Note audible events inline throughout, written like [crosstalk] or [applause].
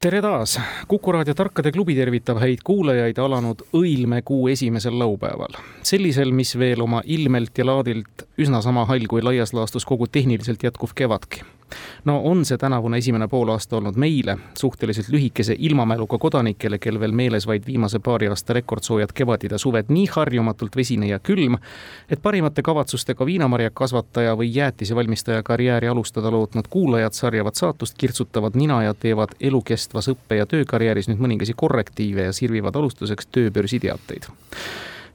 tere taas, Kuku raadio Tarkade klubi tervitab häid kuulajaid alanud õilmekuu esimesel laupäeval. sellisel, mis veel oma ilmelt ja laadilt üsna sama hall kui laias laastus kogu tehniliselt jätkuv kevadki no on see tänavune esimene poolaasta olnud meile, suhteliselt lühikese ilmamäluga kodanikele, kel veel meeles vaid viimase paari aasta rekordsoojad kevad ja suved nii harjumatult vesine ja külm, et parimate kavatsustega viinamarjakasvataja või jäätisevalmistaja karjääri alustada lootnud kuulajad sarjavad saatust, kirtsutavad nina ja teevad elukestvas õppe- ja töökarjääris nüüd mõningasi korrektiive ja sirvivad alustuseks tööbörsi teateid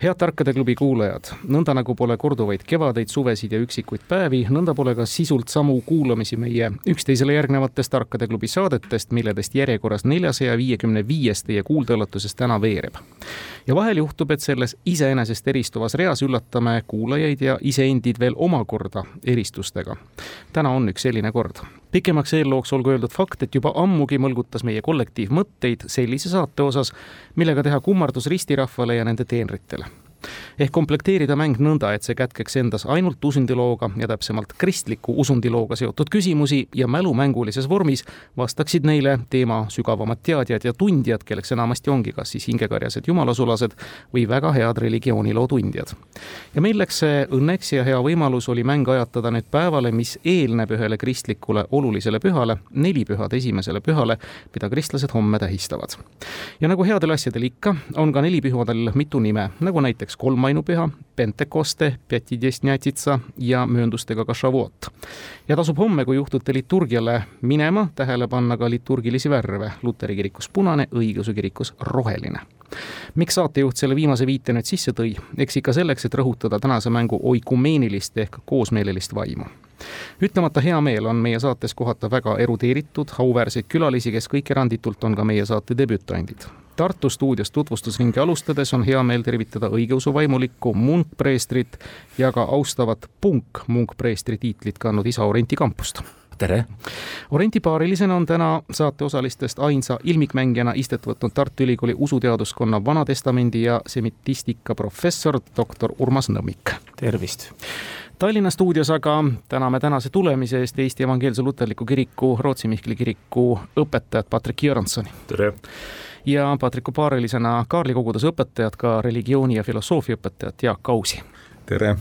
head Tarkade klubi kuulajad, nõnda nagu pole korduvaid kevadeid, suvesid ja üksikuid päevi, nõnda pole ka sisult samu kuulamisi meie üksteisele järgnevatest Tarkade klubi saadetest, milledest järjekorras neljasaja viiekümne viies teie kuuldeulatuses täna veereb. ja vahel juhtub, et selles iseenesest eristuvas reas üllatame kuulajaid ja iseendid veel omakorda eristustega. täna on üks selline kord pikemaks eellooks olgu öeldud fakt, et juba ammugi mõlgutas meie kollektiiv mõtteid sellise saate osas, millega teha kummardus ristirahvale ja nende teenritele ehk komplekteerida mäng nõnda, et see kätkeks endas ainult usundilooga ja täpsemalt kristliku usundilooga seotud küsimusi ja mälumängulises vormis vastaksid neile teema sügavamad teadjad ja tundjad, kelleks enamasti ongi kas siis hingekarjased jumalasulased või väga head religiooniloo tundjad. ja meil läks see õnneks ja hea võimalus oli mäng ajatada nüüd päevale, mis eelneb ühele kristlikule olulisele pühale, nelipühade esimesele pühale, mida kristlased homme tähistavad. ja nagu headel asjadel ikka, on ka nelipühadel mitu nime, nagu näiteks näiteks kolmainupüha, Pentekoste, Pjatidesnjatitsa ja mööndustega ka Šavot. ja tasub homme, kui juhtute liturgiale minema, tähele panna ka liturgilisi värve, luteri kirikus punane, õigeusu kirikus roheline miks saatejuht selle viimase viite nüüd sisse tõi, eks ikka selleks, et rõhutada tänase mängu oikumeenilist ehk koosmeelelist vaimu ütlemata hea meel on meie saates kohata väga erudeeritud, auväärseid külalisi, kes kõik eranditult on ka meie saate debütandid. Tartu stuudios tutvustusringi alustades on hea meel tervitada õigeusu vaimulikku munkpreestrit ja ka austavat punk-munkpreestri tiitlit kandnud isa Orenti Kampust tere! Orenti paarilisena on täna saateosalistest ainsa ilmikmängijana istet võtnud Tartu Ülikooli usuteaduskonna Vanatestamendi ja semitistika professor doktor Urmas Nõmmik. tervist! Tallinna stuudios aga täname tänase tulemise eest Eesti Evangeelse Luterliku Kiriku Rootsi Mihkli kiriku õpetajat Patrik Jüronsoni. tere! Ja Patriku paarilisena Kaarli koguduse õpetajat, ka religiooni ja filosoofia õpetajat Jaak Ausi. tere!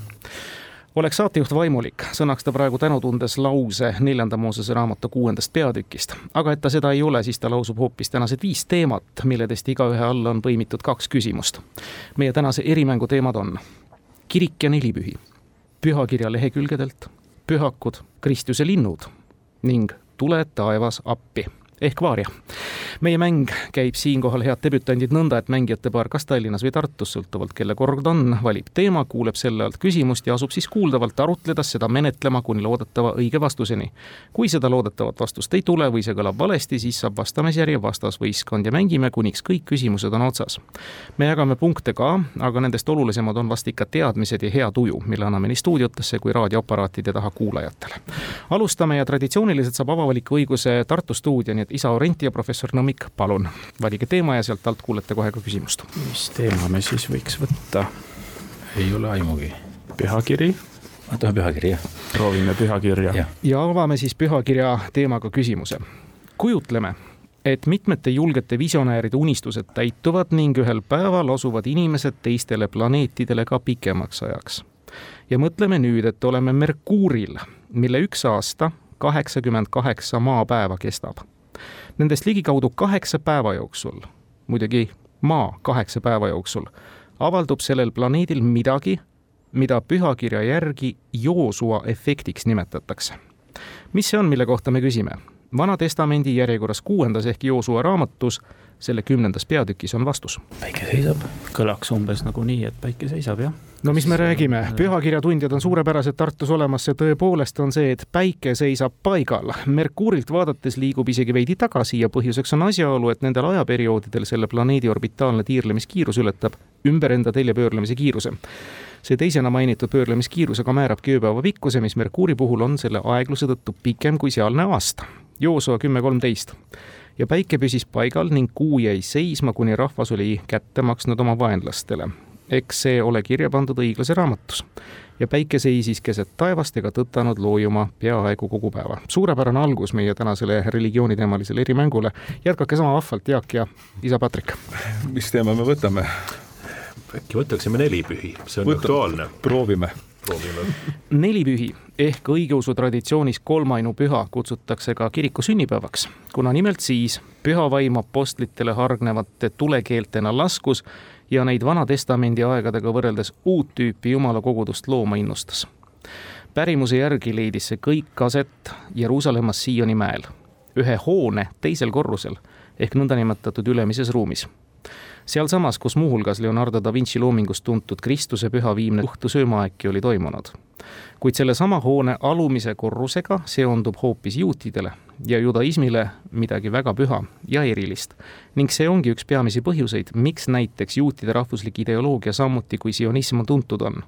oleks saatejuht vaimulik, sõnaks ta praegu tänutundes lause neljanda Moosese raamatu kuuendast peatükist. aga et ta seda ei ole, siis ta lausub hoopis tänased viis teemat, milledest igaühe alla on põimitud kaks küsimust. meie tänase erimängu teemad on kirik ja nelipühi, pühakirja lehekülgedelt, pühakud, Kristuse linnud ning tule taevas appi ehk Vaaria. meie mäng käib siinkohal, head debütandid, nõnda, et mängijate paar kas Tallinnas või Tartus, sõltuvalt kelle kord on, valib teema, kuuleb selle alt küsimust ja asub siis kuuldavalt arutledes seda menetlema kuni loodetava õige vastuseni. kui seda loodetavat vastust ei tule või see kõlab valesti, siis saab vastamisjärje vastasvõistkond ja mängime, kuniks kõik küsimused on otsas. me jagame punkte ka, aga nendest olulisemad on vast ikka teadmised ja hea tuju, mille anname nii stuudiotesse kui raadioaparaatide taha kuulajatele. alustame ja traditsiooniliselt saab avavaliku õiguse Tartu stuudio, nii et isa Orent ja professor Nõmmik, palun valige teema ja sealt alt kuulete kohe ka küsimust. mis teema me siis võiks võtta? ei ole aimugi. pühakiri? võtame pühakiri, jah. proovime pühakirja. ja avame siis pühakirja teemaga küsimuse. kujutleme, et mitmete julgete visionääride unistused täituvad ning ühel päeval asuvad inimesed teistele planeetidele ka pikemaks ajaks. ja mõtleme nüüd, et oleme Merkuuril, mille üks aasta kaheksakümmend kaheksa maapäeva kestab. Nendest ligikaudu kaheksa päeva jooksul, muidugi maa kaheksa päeva jooksul, avaldub sellel planeedil midagi, mida pühakirja järgi Joosua efektiks nimetatakse. mis see on, mille kohta me küsime? Vana Testamendi järjekorras kuuendas ehk Joosua raamatus selle kümnendas peatükis on vastus. päike seisab. kõlaks umbes nagu nii, et päike seisab, jah no mis me räägime, pühakirjatundjad on suurepärased Tartus olemas, see tõepoolest on see, et päike seisab paigal. Merkuurilt vaadates liigub isegi veidi tagasi ja põhjuseks on asjaolu, et nendel ajaperioodidel selle planeedi orbitaalne tiirlemiskiirus ületab ümber enda telje pöörlemise kiiruse. see teisena mainitud pöörlemiskiirus aga määrabki ööpäeva pikkuse, mis Merkuuri puhul on selle aegluse tõttu pikem kui sealne aasta. Joosua kümme kolmteist ja päike püsis paigal ning kuu jäi seisma, kuni rahvas oli kätte maksnud oma vaenlastele eks see ole kirja pandud õiglase raamatus. ja päike seisis keset taevast ega tõtanud loojuma peaaegu kogu päeva. suurepärane algus meie tänasele religiooniteemalisele erimängule. jätkake sama vahvalt, Jaak ja isa Patrik. mis teema me võtame? äkki võtaksime nelipühi, see on Võta, aktuaalne. proovime proovime. nelipühi ehk õigeusu traditsioonis kolmainupüha kutsutakse ka kiriku sünnipäevaks, kuna nimelt siis püha vaim apostlitele hargnevate tulekeeltena laskus ja neid Vana-testamendi aegadega võrreldes uut tüüpi jumala kogudust looma innustas. pärimuse järgi leidis see kõik aset Jeruusalemmas Sioni mäel, ühe hoone teisel korrusel ehk nõndanimetatud ülemises ruumis sealsamas, kus muuhulgas Leonardo da Vinci loomingust tuntud Kristuse püha viimne õhtu söömaaegki oli toimunud. kuid sellesama hoone alumise korrusega seondub hoopis juutidele ja judaismile midagi väga püha ja erilist. ning see ongi üks peamisi põhjuseid, miks näiteks juutide rahvuslik ideoloogia samuti kui sionism tuntud on.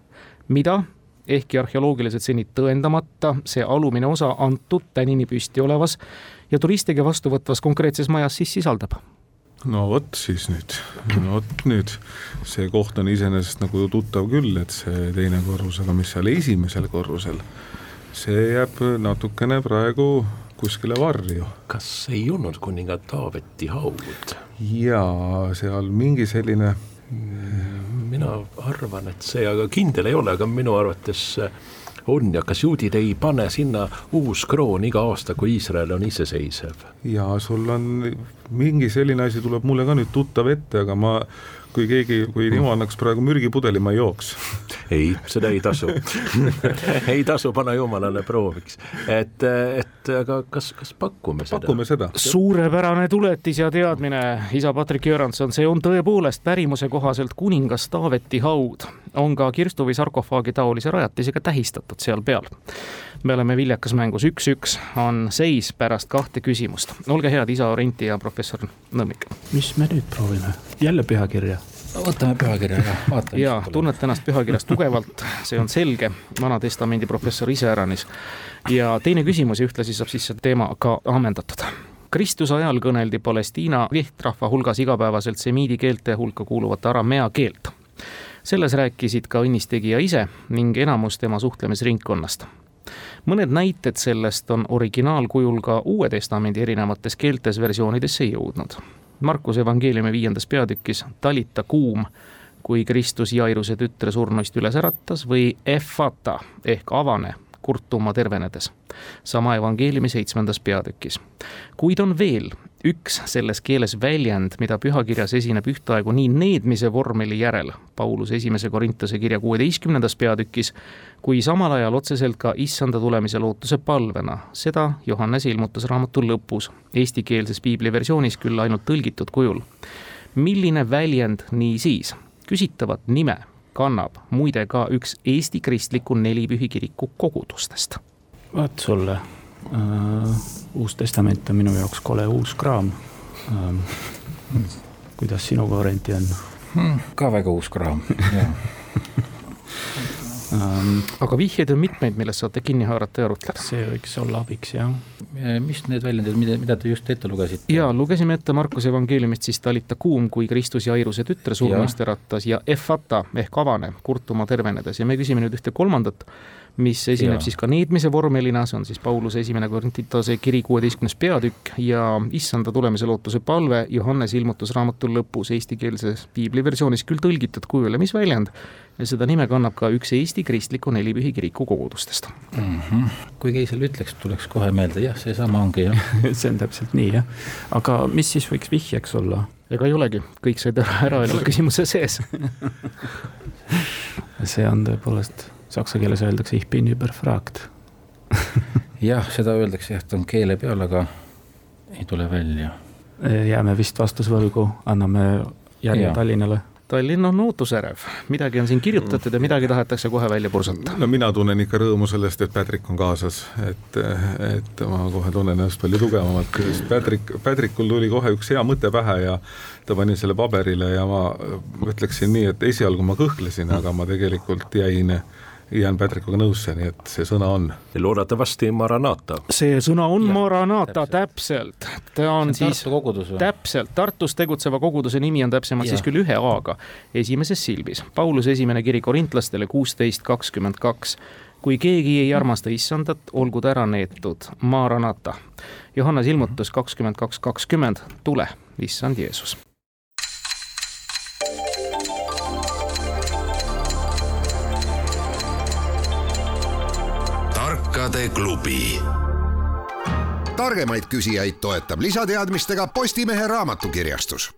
mida ehkki arheoloogiliselt seni tõendamata, see alumine osa antud tänini püsti olevas ja turistide vastuvõtvas konkreetses majas siis sisaldab no vot siis nüüd, no vot nüüd, see koht on iseenesest nagu tuttav küll, et see teine korrus, aga mis seal esimesel korrusel, see jääb natukene praegu kuskile varju. kas ei olnud kuninga Taaveti haud? jaa, seal mingi selline mina arvan, et see, aga kindel ei ole, aga minu arvates on ja kas juudid ei pane sinna uus kroon iga aasta, kui Iisrael on iseseisev? jaa, sul on mingi selline asi tuleb mulle ka nüüd tuttav ette, aga ma kui keegi, kui Timo annaks praegu mürgipudeli, ma ei jooks. ei, seda ei tasu [laughs] ei tasu panna jumalale prooviks, et, et aga kas, kas pakume seda? pakume seda. suurepärane tuletis ja teadmine, isa Patrik Jüranson, see on tõepoolest pärimuse kohaselt kuningas Taaveti haud, on ka kirstu või sarkofaagi taolise rajatisega tähistatud seal peal me oleme viljakas mängus, üks-üks on seis pärast kahte küsimust. olge head, isa Orenti ja professor Nõmmik. mis me nüüd proovime, jälle pühakirja? võtame pühakirja ja vaatame. ja tunnete ennast pühakirjas tugevalt, see on selge, Vana-testamendi professor iseäranis. ja teine küsimus ja ühtlasi saab siis see teema ka ammendatud Kristuse ajal kõneldi Palestiina lihtrahva hulgas igapäevaselt semiidi keelte hulka kuuluvat aramea keelt. selles rääkisid ka õnnistegija ise ning enamus tema suhtlemisringkonnast mõned näited sellest on originaalkujul ka Uue Testamendi erinevates keeltes versioonidesse jõudnud. Markuse evangeeliumi viiendas peatükis talita kuum, kui Kristus Jairuse tütre surnuist üles äratas või efata ehk avane kurtuma tervenedes. sama evangeeliumi seitsmendas peatükis. kuid on veel üks selles keeles väljend, mida pühakirjas esineb ühtaegu nii needmise vormeli järel, Pauluse esimese Korintuse kirja kuueteistkümnendas peatükis, kui samal ajal otseselt ka issanda tulemise lootuse palvena. seda Johannese ilmutusraamatu lõpus, eestikeelses piibliversioonis küll ainult tõlgitud kujul. milline väljend niisiis küsitavat nime kannab muide ka üks Eesti kristliku nelipühi kiriku kogudustest? vaat sulle äh, Uus Testament on minu jaoks kole uus kraam ähm,. kuidas sinuga, Orenti, on hmm,? ka väga uus kraam, jah [laughs] um,. aga vihjeid on mitmeid, millest saate kinni haarata ja arutleda. see võiks olla abiks, jah. mis need väljendid, mida, mida te just ette lugesite? jaa, lugesime ette Markuse evangeeliumist siis talita kuum, kui Kristus Jairuse tütre surmast äratas ja efata ehk avane, kurtuma tervenedes ja me küsime nüüd ühte kolmandat mis esineb ja. siis ka needmise vormelina, see on siis Pauluse esimene Korintitase kiri kuueteistkümnes peatükk ja issanda tulemise lootuse palve Johannese ilmutusraamatu lõpus eestikeelses piibliversioonis küll tõlgitud kujul ja mis väljend, seda nime kannab ka üks Eesti kristliku nelipühi kiriku kogudustest mm. -hmm. kui Keisel ütleks, tuleks kohe meelde, jah, seesama ongi jah [laughs] see on täpselt nii jah, aga mis siis võiks vihjeks olla? ega ei olegi, kõik said ära öeldud [laughs] küsimuse sees see on tõepoolest saksa keeles öeldakse ich bin überfragt [laughs] jah, seda öeldakse jah, ta on keele peal, aga ei tule välja. jääme vist vastusvõlgu, anname järje Tallinnale. Tallinn on ootusärev, midagi on siin kirjutatud ja midagi tahetakse kohe välja pursata. no mina tunnen ikka rõõmu sellest, et Patrick on kaasas, et, et ma kohe tunnen ennast palju tugevamalt, sest Patrick, Patrickul tuli kohe üks hea mõte pähe ja ta pani selle paberile ja ma ütleksin nii, et esialgu ma kõhklesin, aga ma tegelikult jäin äh, jään Patrickuga nõusse, nii et see sõna on. loodetavasti Maranata. see sõna on ja, Maranata, täpselt. ta on see siis, täpselt, Tartus tegutseva koguduse nimi on täpsemalt ja. siis küll ühe A-ga, esimeses silbis. Pauluse esimene kiri korintlastele kuusteist kakskümmend kaks kui keegi ei armasta issandat, olgu ta ära neetud, Maranata. Johannes ilmutus kakskümmend kaks kakskümmend, tule, issand Jeesus. Klubi. targemaid küsijaid toetab lisateadmistega Postimehe raamatukirjastus.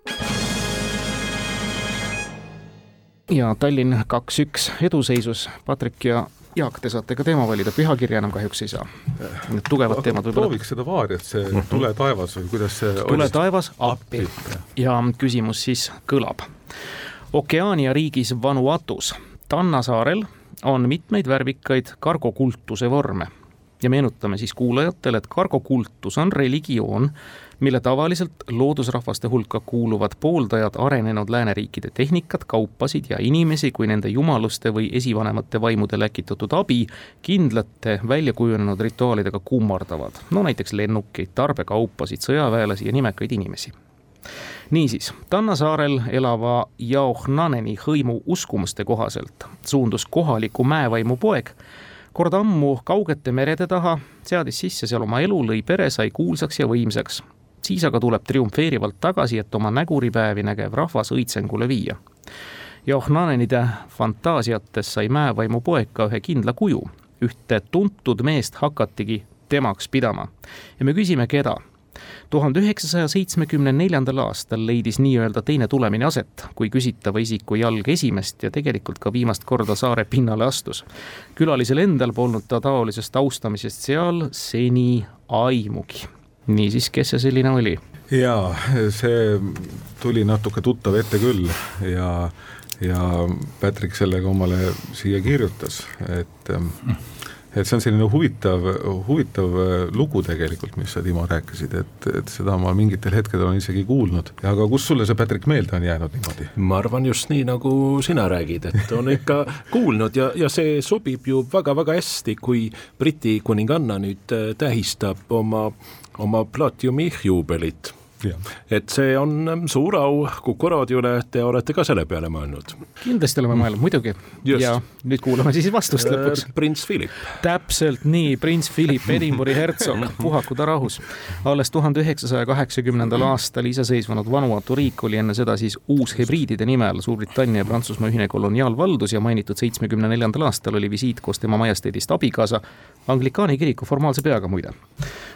ja Tallinn kaks-üks eduseisus, Patrik ja Jaak, te saate ka teema valida, pühakirja enam kahjuks ei saa. Need tugevad teemad võib-olla. prooviks seda vaariat, see mhm. Tule taevas või kuidas see Tule taevas appi. ja küsimus siis kõlab. Okeaania riigis Vanuatus, Tanna saarel on mitmeid värvikaid kargokultuse vorme. Ja meenutame siis kuulajatele, et kargokultus on religioon, mille tavaliselt loodusrahvaste hulka kuuluvad pooldajad arenenud lääneriikide tehnikat, kaupasid ja inimesi kui nende jumaluste või esivanemate vaimude läkitatud abi kindlate väljakujunenud rituaalidega kummardavad. no näiteks lennukeid, tarbekaupasid, sõjaväelasi ja nimekaid inimesi niisiis, Tanna saarel elava Jaohnaneni hõimu uskumuste kohaselt suundus kohaliku mäevaimu poeg kord ammu kaugete merede taha, seadis sisse seal oma elu, lõi pere, sai kuulsaks ja võimsaks. siis aga tuleb triumfeerivalt tagasi, et oma näguripäevi nägev rahvas õitsengule viia. Johnanenide fantaasiates sai mäevaimu poeg ka ühe kindla kuju, ühte tuntud meest hakatigi temaks pidama. ja me küsime, keda tuhande üheksasaja seitsmekümne neljandal aastal leidis nii-öelda teine tulemine aset, kui küsitava isiku jalg esimest ja tegelikult ka viimast korda saare pinnale astus. külalisel endal polnud ta taolisest austamisest seal seni aimugi. niisiis, kes see selline oli? jaa, see tuli natuke tuttav ette küll ja, ja Patrick sellega omale siia kirjutas, et et see on selline huvitav, huvitav äh, lugu tegelikult, mis sa, Timo, rääkisid, et, et seda ma mingitel hetkedel olen isegi kuulnud. aga kus sulle see, Patrick, meelde on jäänud niimoodi? ma arvan just nii, nagu sina räägid, et on ikka [laughs] kuulnud ja, ja see sobib ju väga-väga hästi, kui Briti kuninganna nüüd äh, tähistab oma, oma plaatiumi juubelit et see on ähm, suur au Kuku raadiole, te olete ka selle peale mõelnud. kindlasti oleme mõelnud, muidugi. ja nüüd kuulame siis vastust äh, lõpuks. prints Philip. täpselt nii, prints Philip, Edinburghi hertsog, [laughs] puhaku ta rahus. alles tuhande üheksasaja kaheksakümnendal aastal iseseisvunud Vanuatu riik oli enne seda siis uushebriidide nime all Suurbritannia ja Prantsusmaa ühine koloniaalvaldus ja mainitud seitsmekümne neljandal aastal oli visiit koos tema majesteedist abikaasa, anglikaani kiriku formaalse peaga muide.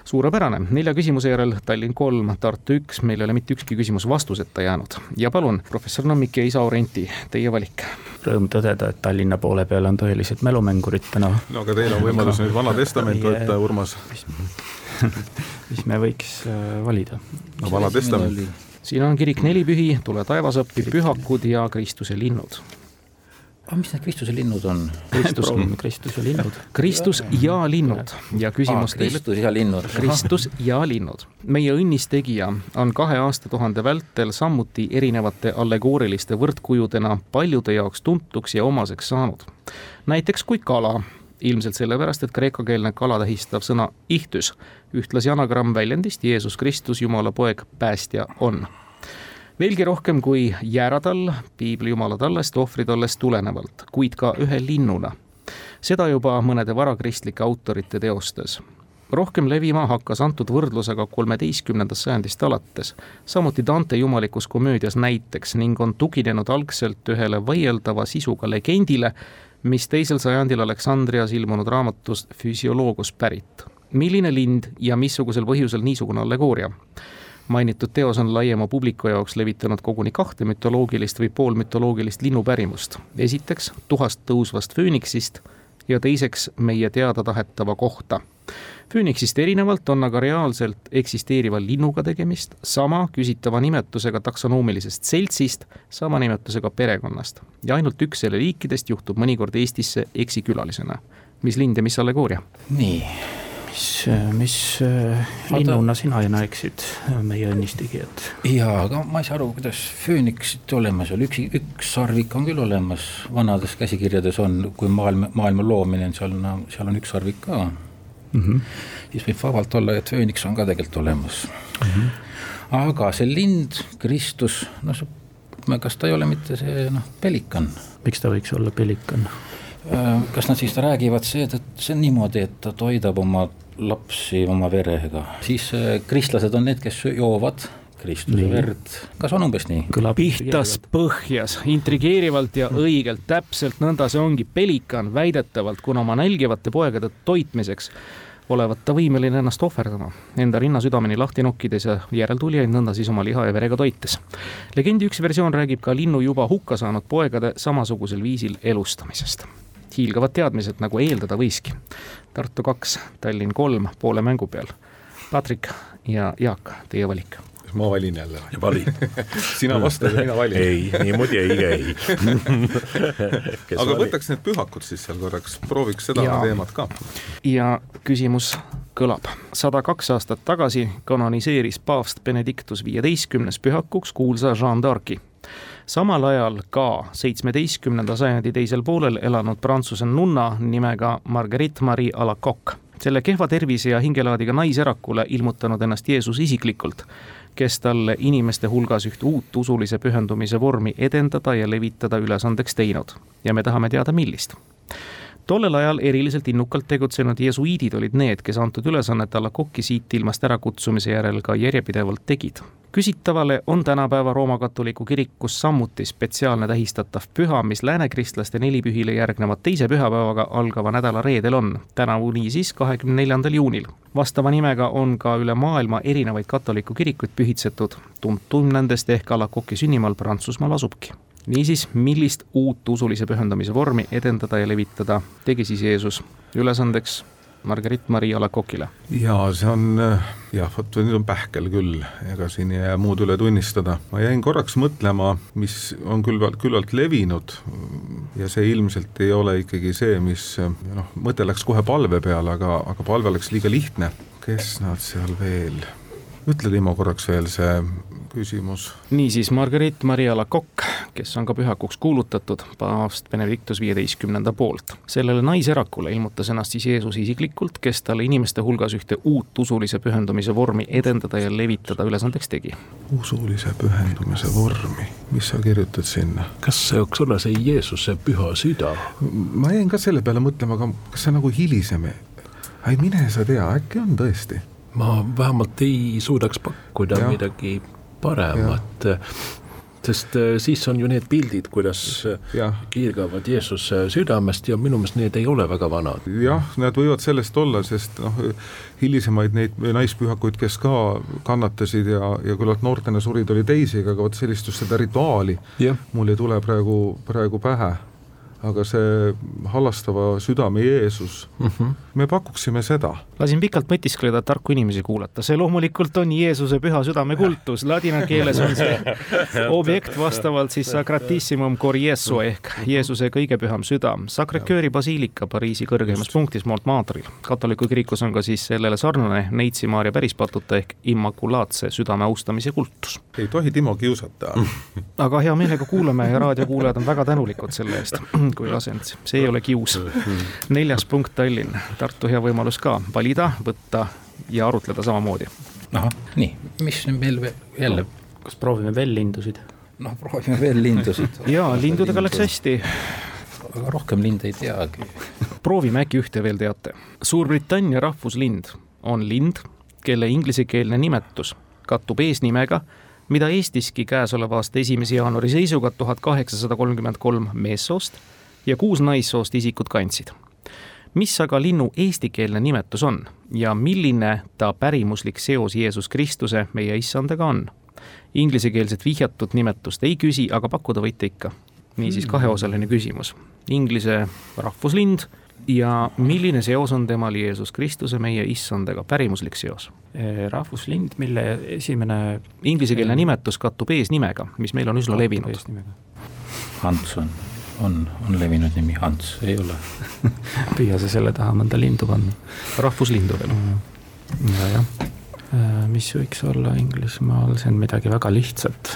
suurepärane, nelja küsimuse järel Tallinn kolm, Tartu üks, meil ei ole mitte ükski küsimus vastuseta jäänud ja palun, professor Nõmmik ja isa Orenti, teie valik. Rõõm tõdeda, et Tallinna poole peal on tõelised mälumängurid täna. no aga teil on võimalus nüüd Vana Testament võtta, Urmas. mis me võiks äh, valida? no Vana Testament. siin on kirik Nelipühi, Tule taevasõppi, pühakud ja Kristuse linnud aga mis need Kristuse linnud on? Kristus, Kristus ja linnud. Kristus ja linnud ja küsimus teile. Kristus ja linnud. Kristus ja linnud. meie õnnistegija on kahe aastatuhande vältel samuti erinevate allegooriliste võrdkujudena paljude jaoks tuntuks ja omaseks saanud. näiteks kui kala, ilmselt sellepärast, et kreekakeelne kala tähistav sõna ihtus, ühtlasi anagramm väljendist Jeesus Kristus, Jumala poeg, päästja on veelgi rohkem kui jääradall piibli jumala tallest, ohvritallest tulenevalt, kuid ka ühe linnuna. seda juba mõnede varakristlike autorite teostes. rohkem levima hakkas antud võrdlusega kolmeteistkümnendast sajandist alates, samuti Dante jumalikus komöödias näiteks ning on tuginenud algselt ühele vaieldava sisuga legendile, mis teisel sajandil Aleksandrias ilmunud raamatust Physiologus pärit. milline lind ja missugusel põhjusel niisugune allegooria? Mainitud teos on laiema publiku jaoks levitanud koguni kahte mütoloogilist või poolmütoloogilist linnupärimust. esiteks tuhast tõusvast fööniksist ja teiseks meie teada tahetava kohta Fööniksist erinevalt on aga reaalselt eksisteeriva linnuga tegemist, sama küsitava nimetusega taksonoomilisest seltsist, sama nimetusega perekonnast. ja ainult üks selle liikidest juhtub mõnikord Eestisse eksikülalisena. mis lind ja mis allegooria? nii, mis, mis äh, linnuna sina näeksid meie õnnistegijat? jaa, aga ma ei saa aru, kuidas fööniksid olemas oli, üks, üks sarvik on küll olemas, vanades käsikirjades on, kui maailm, maailma loomine on seal, no seal on üks sarvik ka mm. -hmm. siis võib vabalt olla, et fööniks on ka tegelikult olemas mm. -hmm. aga see lind, Kristus, no see, kas ta ei ole mitte see noh, pelikan? miks ta võiks olla pelikan? Äh, kas nad siis räägivad seetõttu, see on niimoodi, et ta toidab oma lapsi oma verega, siis äh, kristlased on need, kes joovad Kristuse verd, kas on umbes nii? kõlab pihtas põhjas, intrigeerivalt ja õigelt, täpselt nõnda see ongi, pelikan väidetavalt, kuna oma nälgivate poegade toitmiseks olevat ta võimeline ennast ohverdama, enda rinna südameni lahti nokkides ja järeltulijaid nõnda siis oma liha ja verega toites. legendi üks versioon räägib ka linnu juba hukka saanud poegade samasugusel viisil elustamisest. Hiilgavad teadmised, nagu eeldada võiski. Tartu kaks, Tallinn kolm poole mängu peal. Patrik ja Jaak, teie valik kas ma valin jälle? vali [laughs] sina vastad ja mina valin. ei, niimoodi ei käi [laughs] aga vali? võtaks need pühakud siis seal korraks, prooviks seda ja. teemat ka. ja küsimus kõlab. sada kaks aastat tagasi kanoniseeris paavst Benedictus viieteistkümnes pühakuks kuulsa Jeanne d'Arc'i samal ajal ka seitsmeteistkümnenda sajandi teisel poolel elanud prantsuse nunna nimega Marguerite Marie Alacoque. selle kehva tervise ja hingelaadiga naiserakule ilmutanud ennast Jeesus isiklikult kes talle inimeste hulgas üht uut usulise pühendumise vormi edendada ja levitada ülesandeks teinud ja me tahame teada, millist tollel ajal eriliselt innukalt tegutsenud jesuiidid olid need, kes antud ülesannet alla kokki siit ilmast ärakutsumise järel ka järjepidevalt tegid. küsitavale on tänapäeva Rooma katoliku kirikus samuti spetsiaalne tähistatav püha, mis läänekristlaste nelipühile järgnevat teise pühapäevaga algava nädala reedel on, tänavu niisiis kahekümne neljandal juunil. vastava nimega on ka üle maailma erinevaid katoliku kirikuid pühitsetud, tuntum nendest ehk alla koki sünnimaal Prantsusmaal asubki niisiis, millist uut usulise pühendamise vormi edendada ja levitada tegi siis Jeesus ülesandeks Margarit Maria Alakokile? jaa, see on jah, vot nüüd on pähkel küll, ega siin ei jää muud üle tunnistada. ma jäin korraks mõtlema, mis on küllalt, küllalt levinud ja see ilmselt ei ole ikkagi see, mis noh, mõte läks kohe palve peale, aga, aga palve oleks liiga lihtne. kes nad seal veel, ütle Timo korraks veel see küsimus. niisiis, Marguerite Maria Alacoque, kes on ka pühakuks kuulutatud paavst Benedictus viieteistkümnenda poolt. sellele naiserakule ilmutas ennast siis Jeesus isiklikult, kes talle inimeste hulgas ühte uut usulise pühendumise vormi edendada ja levitada ülesandeks tegi. usulise pühendumise vormi, mis sa kirjutad sinna? kas see võiks olla see Jeesuse püha süda? ma jäin ka selle peale mõtlema, aga kas see nagu hilisem, ei mine sa tea, äkki on tõesti ma vähemalt ei suudaks pakkuda ja. midagi paremat sest äh, siis on ju need pildid, kuidas äh, ja. kiirgavad Jeesuse südamest ja minu meelest need ei ole väga vanad. jah, need võivad sellest olla, sest noh, hilisemaid neid naispühakuid, kes ka kannatasid ja, ja küllalt noortena surid, oli teisi, aga vot sellist just seda rituaali ja. mul ei tule praegu, praegu pähe aga see hallastava südame Jeesus mm, -hmm. me pakuksime seda. lasin pikalt mõtiskleda, tarku inimesi kuulata, see loomulikult on Jeesuse püha südame kultus, ladina keeles on see [laughs] objekt vastavalt siis Sacratissimum Cor Jesu ehk Jeesuse kõige püham süda, Sacre-Coeuri basiilika Pariisi kõrgeimas punktis Montmartre'il. katoliku kirikus on ka siis sellele sarnane Neitsi Maarja pärispatuta ehk Immaculaatse südame austamise kultus. ei tohi Timo kiusata aga hea meelega kuulame ja raadiokuulajad on väga tänulikud selle eest kui asend, see ei ole kius. neljas punkt Tallinn, Tartu hea võimalus ka valida, võtta ja arutleda samamoodi. ahah, nii, mis meil jälle no,? kas proovime veel lindusid? noh, proovime veel lindusid [laughs] jaa, lindudega läks hästi aga rohkem linde ei teagi. proovime, äkki ühte veel teate. Suurbritannia rahvuslind on lind, kelle inglisekeelne nimetus kattub eesnimega mida Eestiski käesoleva aasta esimese jaanuari seisuga tuhat kaheksasada kolmkümmend kolm meessoost ja kuus naissoost isikut kandsid. mis aga linnu eestikeelne nimetus on ja milline ta pärimuslik seos Jeesus Kristuse, meie issandaga on? Inglisekeelset vihjatud nimetust ei küsi, aga pakkuda võite ikka. niisiis kaheosaline küsimus. Inglise rahvuslind, ja milline seos on temal Jeesus Kristuse, meie issandaga, pärimuslik seos? rahvuslind, mille esimene Inglisekeelne nimetus kattub eesnimega, mis meil on üsna levinud. eesnimega. On, on, levinud nimi, Hans ei ole [laughs] püüa sa selle taha mõnda lindu panna. rahvuslindu veel. ja, jah. Äh, mis võiks olla Inglismaal, see on midagi väga lihtsat.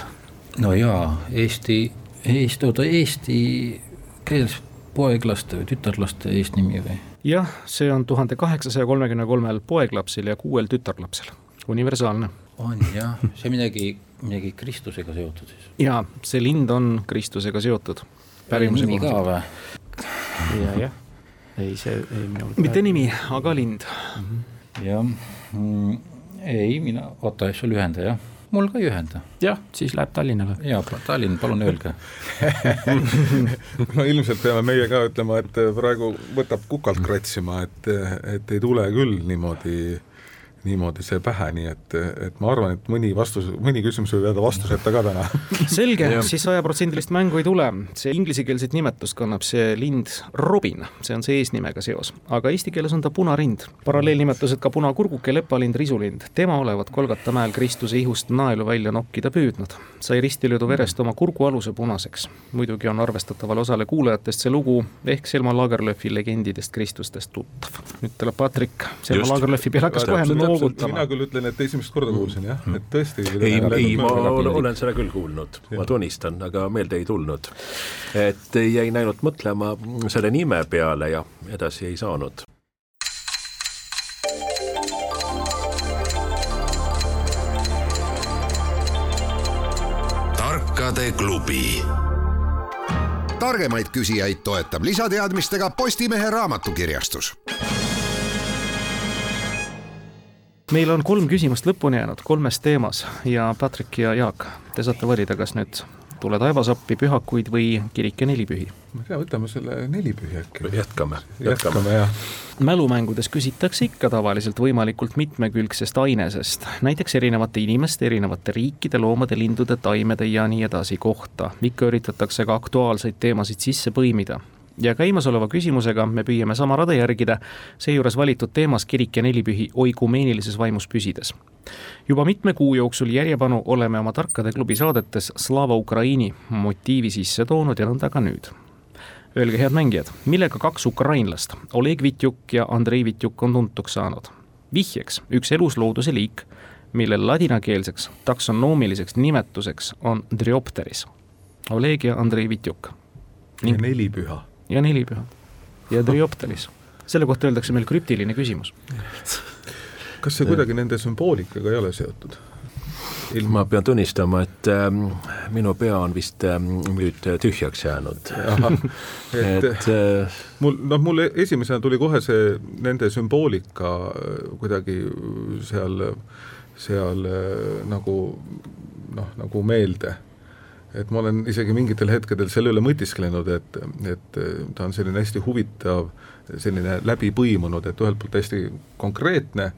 no jaa, Eesti, Eesti, oota Eesti keeles poeglaste või tütarlaste eesnimi või? jah, see on tuhande kaheksasaja kolmekümne kolmel poeglapsel ja kuuel tütarlapsel, universaalne. on jah, see midagi, midagi Kristusega seotud siis? jaa, see lind on Kristusega seotud. Nimi ka või? ja, jah, ei see, ei minul. mitte nimi, aga lind mm. -hmm. jah mm,, ei mina, oota, see oli ühendaja jah mul ka ei ühenda. jah, siis läheb Tallinnale. jaa, Tallinn, palun öelge no ilmselt peame meie ka ütlema, et praegu võtab kukalt kratsima, et, et ei tule küll niimoodi niimoodi see pähe, nii et, et ma arvan, et mõni vastus, mõni küsimus võib jääda vastuseta ka täna. [laughs] selge, siis sajaprotsendilist mängu ei tule, see inglisekeelset nimetust kannab see lind Robin, see on see eesnimega seos, aga eesti keeles on ta punarind. paralleelnimetused ka punakurguke, lepalind, risulind, tema olevat Kolgata mäel Kristuse ihust naelu välja nokkida püüdnud. sai ristilöödu verest oma kurgualuse punaseks. muidugi on arvestatavale osale kuulajatest see lugu ehk Selma Lagerlöfi legendidest Kristustest tuttav. nüüd tuleb Patrik Selma Lagerlöfi peale hakkas kohe noogutama. mina küll ütlen, et esimest korda kuulsin jah, et tõesti. ei, ei, ma olen seda küll kuulnud, ma tunnistan, aga meelde ei tulnud. et jäin ainult mõtlema selle nime peale ja edasi ei saanud. tarkade klubi targemaid küsijaid toetab lisateadmistega Postimehe raamatukirjastus meil on kolm küsimust lõpuni jäänud kolmes teemas ja Patrick ja Jaak, te saate valida, kas nüüd tule taevas appi, pühakuid või kirik ja nelipühi. ma ei tea, võtame selle nelipühi äkki. jätkame, jätkame, jätkame, jah. mälumängudes küsitakse ikka tavaliselt võimalikult mitmekülgsest ainesest, näiteks erinevate inimeste, erinevate riikide, loomade, lindude, taimede ja nii edasi kohta. ikka üritatakse ka aktuaalseid teemasid sisse põimida ja käimasoleva küsimusega me püüame sama rada järgida, seejuures valitud teemas kirik ja nelipühi oikumeenilises vaimus püsides. juba mitme kuu jooksul järjepanu oleme oma Tarkade klubi saadetes Slava Ukraini motiivi sisse toonud ja nõnda ka nüüd. Öelge, head mängijad, millega kaks ukrainlast, Oleg Vitjuk ja Andrei Vitjuk on tuntuks saanud? vihjeks üks eluslooduse liik, mille ladinakeelseks taksonoomiliseks nimetuseks on Dryopteris. Oleg ja Andrei Vitjuk. nelipüha ja nelipüha ja Dryopteris. selle kohta öeldakse meil krüptiline küsimus. [laughs] kas see kuidagi nende sümboolikaga ei ole seotud? ilm ma pean tunnistama, et ähm, minu pea on vist ähm, nüüd tühjaks jäänud. [laughs] et, et äh, mul, noh, mul esimesena tuli kohe see nende sümboolika äh, kuidagi seal, seal äh, nagu noh, nagu meelde et ma olen isegi mingitel hetkedel selle üle mõtisklenud, et, et ta on selline hästi huvitav, selline läbi põimunud, et ühelt poolt hästi konkreetne,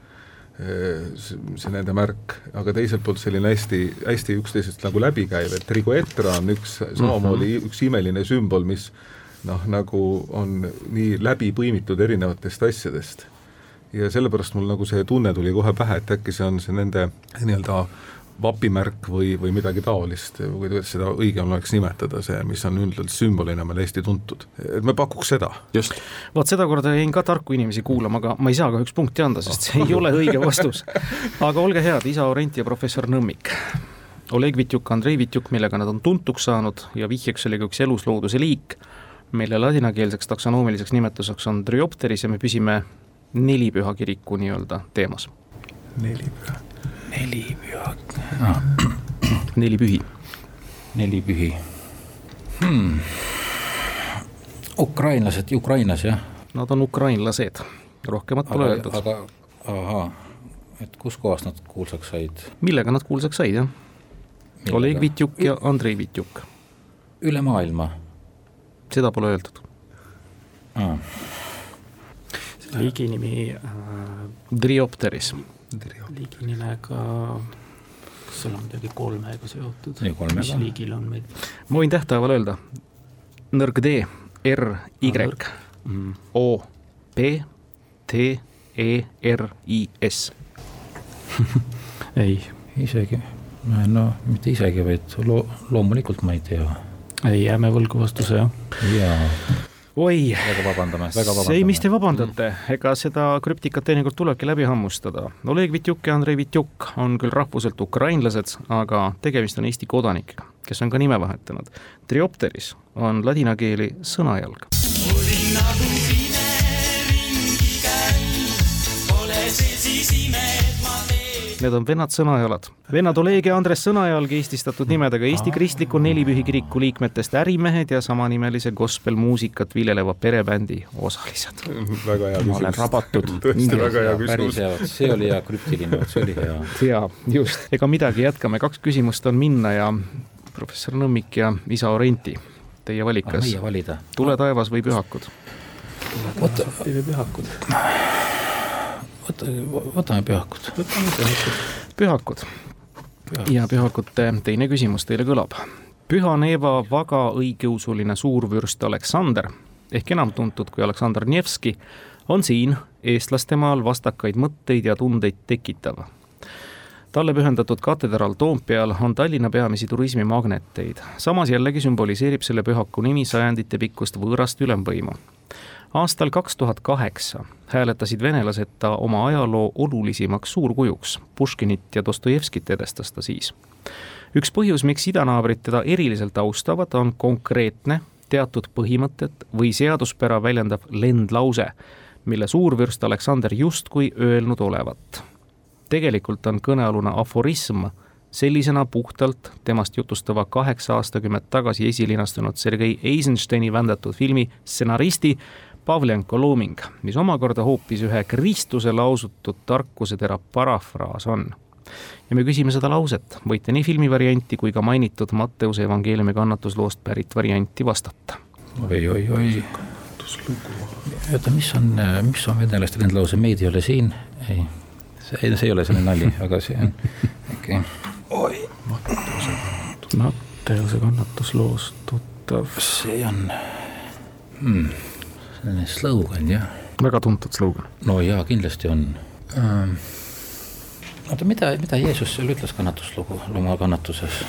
see nende märk, aga teiselt poolt selline hästi, hästi üksteisest nagu läbikäiv, et Rigoetra on üks samamoodi mm -hmm. üks imeline sümbol, mis noh, nagu on nii läbi põimitud erinevatest asjadest. ja sellepärast mul nagu see tunne tuli kohe pähe, et äkki see on see nende nii-öelda vapimärk või, või midagi taolist, või kuidas seda õigem oleks nimetada, see, mis on üldiselt sümbolina meil hästi tuntud. et me pakuks seda. just. vot sedakorda jäin ka tarku inimesi kuulama, aga ma ei saa kahjuks punkti anda, sest see ei ole õige vastus. [laughs] aga olge head, isa Orent ja professor Nõmmik. Oleg Vitjuk, Andrei Vitjuk, millega nad on tuntuks saanud ja vihjeks oli ka üks eluslooduse liik, mille ladinakeelseks taksonoomiliseks nimetuseks on Dryopteris ja me püsime nelipüha kiriku nii-öelda teemas. nelipüha neli püha ah.. neli pühi. neli pühi hmm.. ukrainlased Ukrainas, jah? Nad on ukrainlased, rohkemat pole öeldud. aga, ahaa, et kuskohast nad kuulsaks said? millega nad kuulsaks said, jah? Oleg Vitjuk ja Andrei Vitjuk. üle maailma? seda pole öeldud ah.. liigi nimi äh, Dryopteris liiginimega, kas seal on midagi kolmega seotud? mis liigil on meil? ma võin tähtaeval öelda, nõrg D, R, Y, mm. O, P, T, E, R, I, S? [laughs] ei, isegi, no mitte isegi, vaid lo-, loomulikult ma ei tea. ei, jääme võlgu vastuse, jah. jaa oi, väga vabandame, väga vabandame. ei, mis te vabandate, ega seda krüptikat teinekord tulebki läbi hammustada. Oleg Vitjuk ja Andrei Vitjuk on küll rahvuselt ukrainlased, aga tegemist on Eesti kodanikega, kes on ka nime vahetanud. Triopteris on ladina keeli sõnajalg. olin nagu Need on vennad sõnajalad. vennad Oleg ja Andres Sõnajalg eestistatud nimedega Eesti Kristliku Nelipühi Kiriku liikmetest ärimehed ja samanimelise gospelmuusikat viljeleva perebändi osalised. väga hea küsimus. ma olen rabatud. [laughs] tõesti väga hea küsimus. see oli hea krüptiline, see oli hea. jaa, just. ega midagi, jätkame, kaks küsimust on minna ja professor Nõmmik ja isa Orenti, teie valik, kas meie valida. tule taevas või pühakud? oota, või pühakud võta, võtame pühakud. võtame pühakud. pühakud. ja pühakute teine küsimus teile kõlab. Püha Neeva vaga õigeusuline suurvürst Aleksander ehk enam tuntud kui Aleksandr Nevski on siin eestlastemaal vastakaid mõtteid ja tundeid tekitav talle pühendatud katedraal Toompeal on Tallinna peamisi turismimagneteid. samas jällegi sümboliseerib selle pühaku nimi sajandite pikkust võõrast ülemvõimu aastal kaks tuhat kaheksa hääletasid venelased ta oma ajaloo olulisimaks suurkujuks, Puškinit ja Dostojevskit edestas ta siis. üks põhjus, miks idanaabrid teda eriliselt austavad, on konkreetne, teatud põhimõtet või seaduspära väljendav lendlause, mille suurvürst Aleksander justkui öelnud olevat. tegelikult on kõnealune aforism sellisena puhtalt temast jutustava kaheksa aastakümmet tagasi esilinastunud Sergei Eisensteini vändatud filmi stsenaristi Pavlenko looming, mis omakorda hoopis ühe Kristuse lausutud tarkusetera parafraas on. ja me küsime seda lauset, võite nii filmi varianti kui ka mainitud Matteuse evangeeliumi kannatusloost pärit varianti vastata oi, oi, oi. oota, mis on, mis on venelaste lendlause, meid ei ole siin, ei, see, see ei ole selline nali, aga see on okei okay.. oi. Matteuse kannatusloost tuttav. see on hmm selline slogan, jah. väga tuntud slogan. no jaa, kindlasti on ähm,. oota, mida, mida Jeesus seal ütles kannatuslugu, oma kannatuses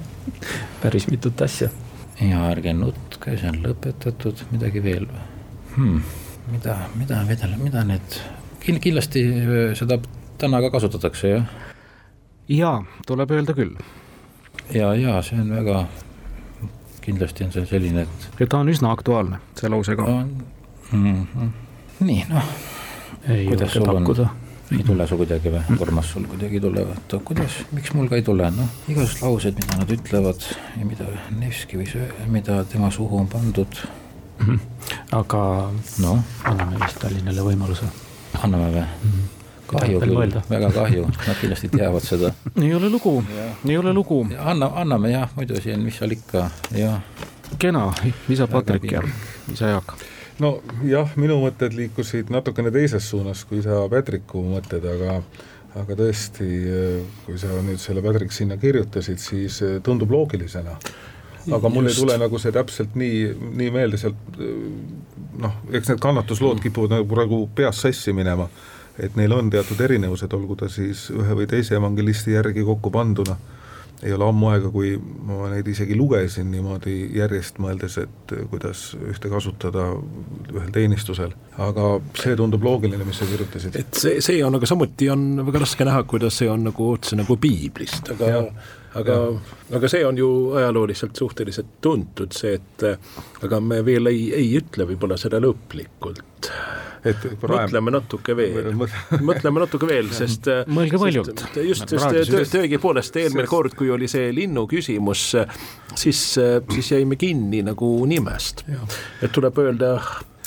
[laughs] päris mitut asja. ja ärge nutke, see on lõpetatud, midagi veel või hmm.? mida, mida, mida, mida need, kindlasti äh, seda täna ka kasutatakse, jah? jaa, tuleb öelda küll. ja, ja see on väga kindlasti on see selline, et. ja ta on üsna aktuaalne, see lause ka mm. -hmm. nii, noh. kuidas sul pakkuda. on, ei tule sul kuidagi või, Urmas, sul kuidagi ei tule, oota, kuidas, miks mul ka ei tule, noh, igasugused laused, mida nad ütlevad ja mida Nevski võis, mida tema suhu on pandud mm. -hmm. aga no? anname vist Tallinnale võimaluse. anname või mm? -hmm kahju küll, väga kahju, nad kindlasti teavad seda. ei ole lugu, ei ole lugu. anna, anname jah, muidu siin, mis seal ikka, jah. kena, isa Patrik ja isa Jaak. Nojah, minu mõtted liikusid natukene teises suunas kui isa Patriku mõtted, aga aga tõesti, kui sa nüüd selle Patrick sinna kirjutasid, siis tundub loogilisena. aga mul ei tule nagu see täpselt nii, nii meelde sealt noh, eks need kannatuslood kipuvad nagu praegu peas sassi minema et neil on teatud erinevused, olgu ta siis ühe või teise evangelisti järgi kokku panduna, ei ole ammu aega, kui ma neid isegi lugesin niimoodi järjest, mõeldes, et kuidas ühte kasutada ühel teenistusel. aga see tundub loogiline, mis sa kirjutasid. et see, see on, aga samuti on väga raske näha, kuidas see on nagu otse nagu piiblist, aga ja aga, aga see on ju ajalooliselt suhteliselt tuntud, see, et aga me veel ei, ei ütle võib-olla seda lõplikult. Et mõtleme natuke veel, [laughs] mõtleme natuke veel, sest mõelge valjult. just, sest tõepoolest eelmine kord, kui oli see linnu küsimus, siis, siis jäime kinni nagu nimest. et tuleb öelda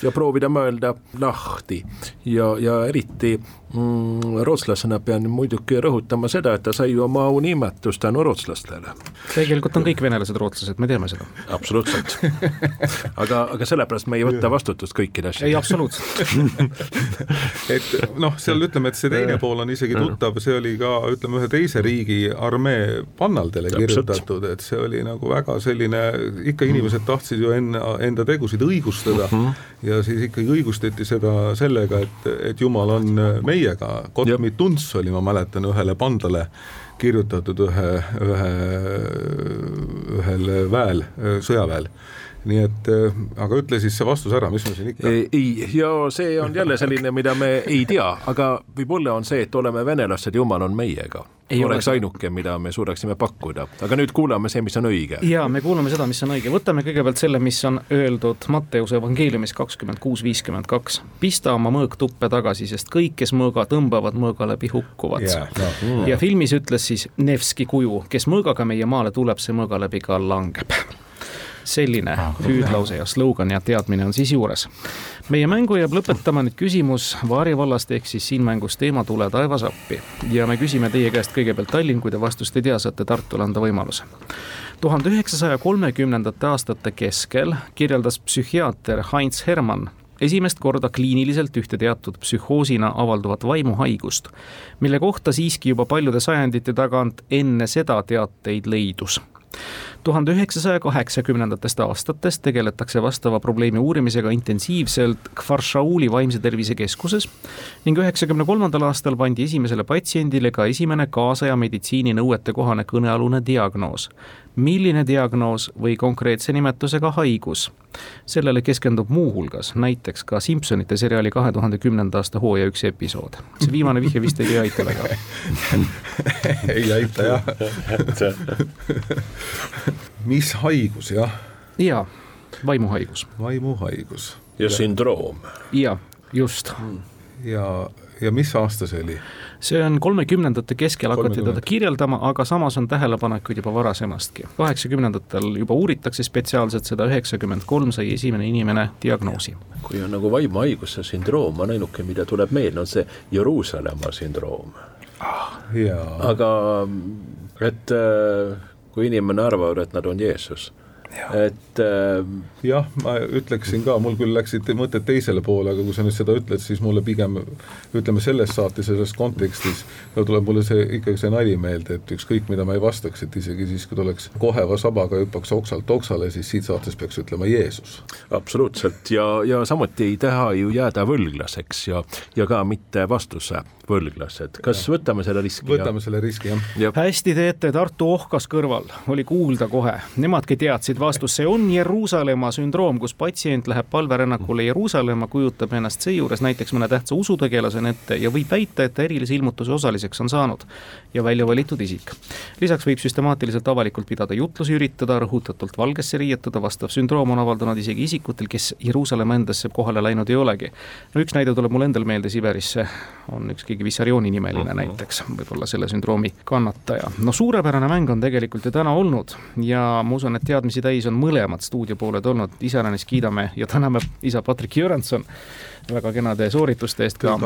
ja proovida mõelda lahti ja, ja eriti mm,? rootslasena pean muidugi rõhutama seda, et ta sai ju oma aunimetust tänu rootslastele. tegelikult on kõik venelased rootslased, me teame seda. absoluutselt [laughs] aga, aga sellepärast me ei võta vastutust kõikide asjade. ei, absoluutselt [laughs] et noh, seal ütleme, et see teine pool on isegi tuttav, see oli ka ütleme, ühe teise riigi armee pannaldele kirjutatud, et see oli nagu väga selline, ikka inimesed tahtsid ju enne, enda tegusid õigustada uh -huh. ja siis ikkagi õigustati seda sellega, et, et jumal on meiega, Kotmi Tunts oli, ma mäletan, ühele pandale kirjutatud ühe, ühe, ühel väel, sõjaväel nii et aga ütle siis see vastus ära, mis me siin ikka. ei, ja see on jälle selline, mida me ei tea, aga võib-olla on see, et oleme venelased, jumal on meiega. Ei oleks ole. ainuke, mida me suudaksime pakkuda, aga nüüd kuulame see, mis on õige. ja me kuulame seda, mis on õige, võtame kõigepealt selle, mis on öeldud Matteuse evangeeliumis kakskümmend kuus, viiskümmend kaks. pista oma mõõk tuppe tagasi, sest kõik, kes mõõga tõmbavad, mõõga läbi hukkuvad yeah,. No. Mm. ja filmis ütles siis Nevski kuju, kes mõõgaga meie maale tuleb, see mõõga läbi ka langeb selline ah, hüüdlause ja slogan ja teadmine on siis juures. meie mängu jääb lõpetama nüüd küsimus Vaari vallast ehk siis siin mängus teema Tule taevas appi. Ja me küsime teie käest kõigepealt Tallinn, kui te vastust ei tea, saate Tartule anda võimaluse. Tuhande üheksasaja kolmekümnendate aastate keskel kirjeldas psühhiaater Heinz Hermann esimest korda kliiniliselt ühte teatud psühhoosina avalduvat vaimuhaigust, mille kohta siiski juba paljude sajandite tagant enne seda teateid leidus tuhande üheksasaja kaheksakümnendatest aastatest tegeletakse vastava probleemi uurimisega intensiivselt Kvarshauli vaimse tervise keskuses ning üheksakümne kolmandal aastal pandi esimesele patsiendile ka esimene kaasaja meditsiini nõuetekohane kõnealune diagnoos milline diagnoos või konkreetse nimetusega haigus. sellele keskendub muuhulgas näiteks ka Simsonite seriaali kahe tuhande kümnenda aasta hooaja üks episood. see viimane vihje vist ei aita väga [laughs] ei aita jah [laughs] mis haigus jah? jaa, vaimuhaigus. vaimuhaigus. ja sündroom. jaa, just. ja, ja mis aasta see oli? see on kolmekümnendate keskel hakati teda kirjeldama, aga samas on tähelepanekuid juba varasemastki. kaheksakümnendatel juba uuritakse spetsiaalselt seda, üheksakümmend kolm sai esimene inimene diagnoosi. kui on nagu vaimuhaiguse sündroom, on ainuke, mida tuleb meelde, on see Jeruusalemma sündroom ah,. aga et äh, kui inimene arvab, et nad on Jeesus et äh, jah, ma ütleksin ka, mul küll läksid mõtted teisele poole, aga kui sa nüüd seda ütled, siis mulle pigem ütleme selles saates ja selles kontekstis tuleb mulle see ikkagi see nali meelde, et ükskõik, mida ma ei vastaks, et isegi siis, kui ta oleks koheva sabaga hüppaks oksalt oksale, siis siit saates peaks ütlema Jeesus. absoluutselt ja, ja samuti ei taha ju jääda võlglaseks ja, ja ka mitte vastuse võlglased, kas ja. võtame selle riski? võtame ja? selle riski, jah ja.. hästi teete, Tartu ohkas kõrval oli kuulda kohe, nemadki teadsid vastust, see on Jeruusalemma sündroom, kus patsient läheb palverännakule Jeruusalemma, kujutab ennast seejuures näiteks mõne tähtsa usutegelasena ette ja võib väita, et ta erilise ilmutuse osaliseks on saanud ja välja valitud isik. lisaks võib süstemaatiliselt avalikult pidada jutlusi, üritada rõhutatult valgesse riietuda, vastav sündroom on avaldunud isegi isikutel, kes Jeruusalemma endasse kohale läinud ei olegi. no üks näide tuleb mul endal meelde Siberisse, on üks keegi Vissarioni nimeline uh -huh. näiteks, võib-olla selle sündroomi kannataja. no suurepärane mäng on tegelikult ju täna olnud ja ma usun, et teadmisi täis on mõlemad stuudiopooled olnud, iseäranis kiidame ja täname isa Patrik Jüranson väga kenade soorituste eest ka.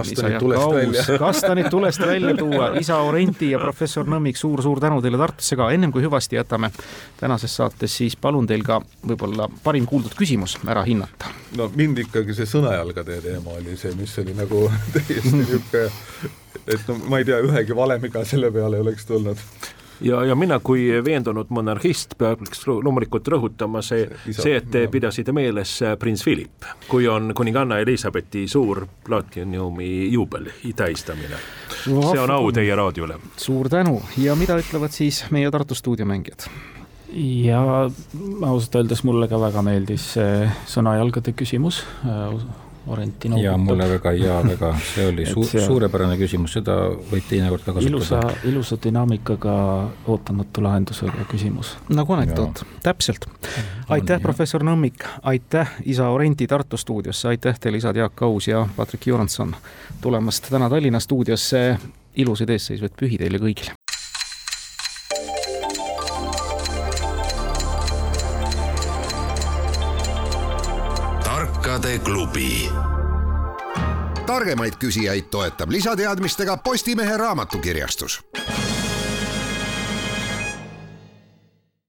kastanid tulest välja? Tuua, [laughs] isa Orenti ja professor Nõmmik suur,, suur-suur tänu teile Tartusse ka, ennem kui hüvasti jätame tänases saates, siis palun teil ka võib-olla parim kuuldud küsimus ära hinnata. no mind ikkagi see sõnajalgade teema oli see, mis oli nagu [laughs] täiesti niisugune, et no ma ei tea, ühegi valemiga selle peale ei oleks tulnud ja, ja mina kui veendunud monarhist peaks loomulikult rõhutama see, see, et te pidasite meeles äh, prints Philip, kui on kuninganna Elizabethi suur platinumi juubel tähistamine. see on au teie raadiole. suur tänu ja mida ütlevad siis meie Tartu stuudiomängijad? ja ausalt öeldes mulle ka väga meeldis see sõnajalgade küsimus Orenti noogutab. ja mulle väga hea, väga, see oli [laughs] su see, suurepärane küsimus, seda võib teinekord ka kasutada. ilusa, ilusa dünaamikaga ootamatu lahendusega küsimus. nagu anekdoot, täpselt. aitäh, professor Nõmmik, aitäh, isa Orenti Tartu stuudiosse, aitäh teile, isad Jaak Aus ja Patrik Joranson tulemast täna Tallinna stuudiosse. ilusaid eesseisvaid pühi teile kõigile. Tarkade klubi. Targemaid küsijaid toetab lisateadmistega Postimehe raamatukirjastus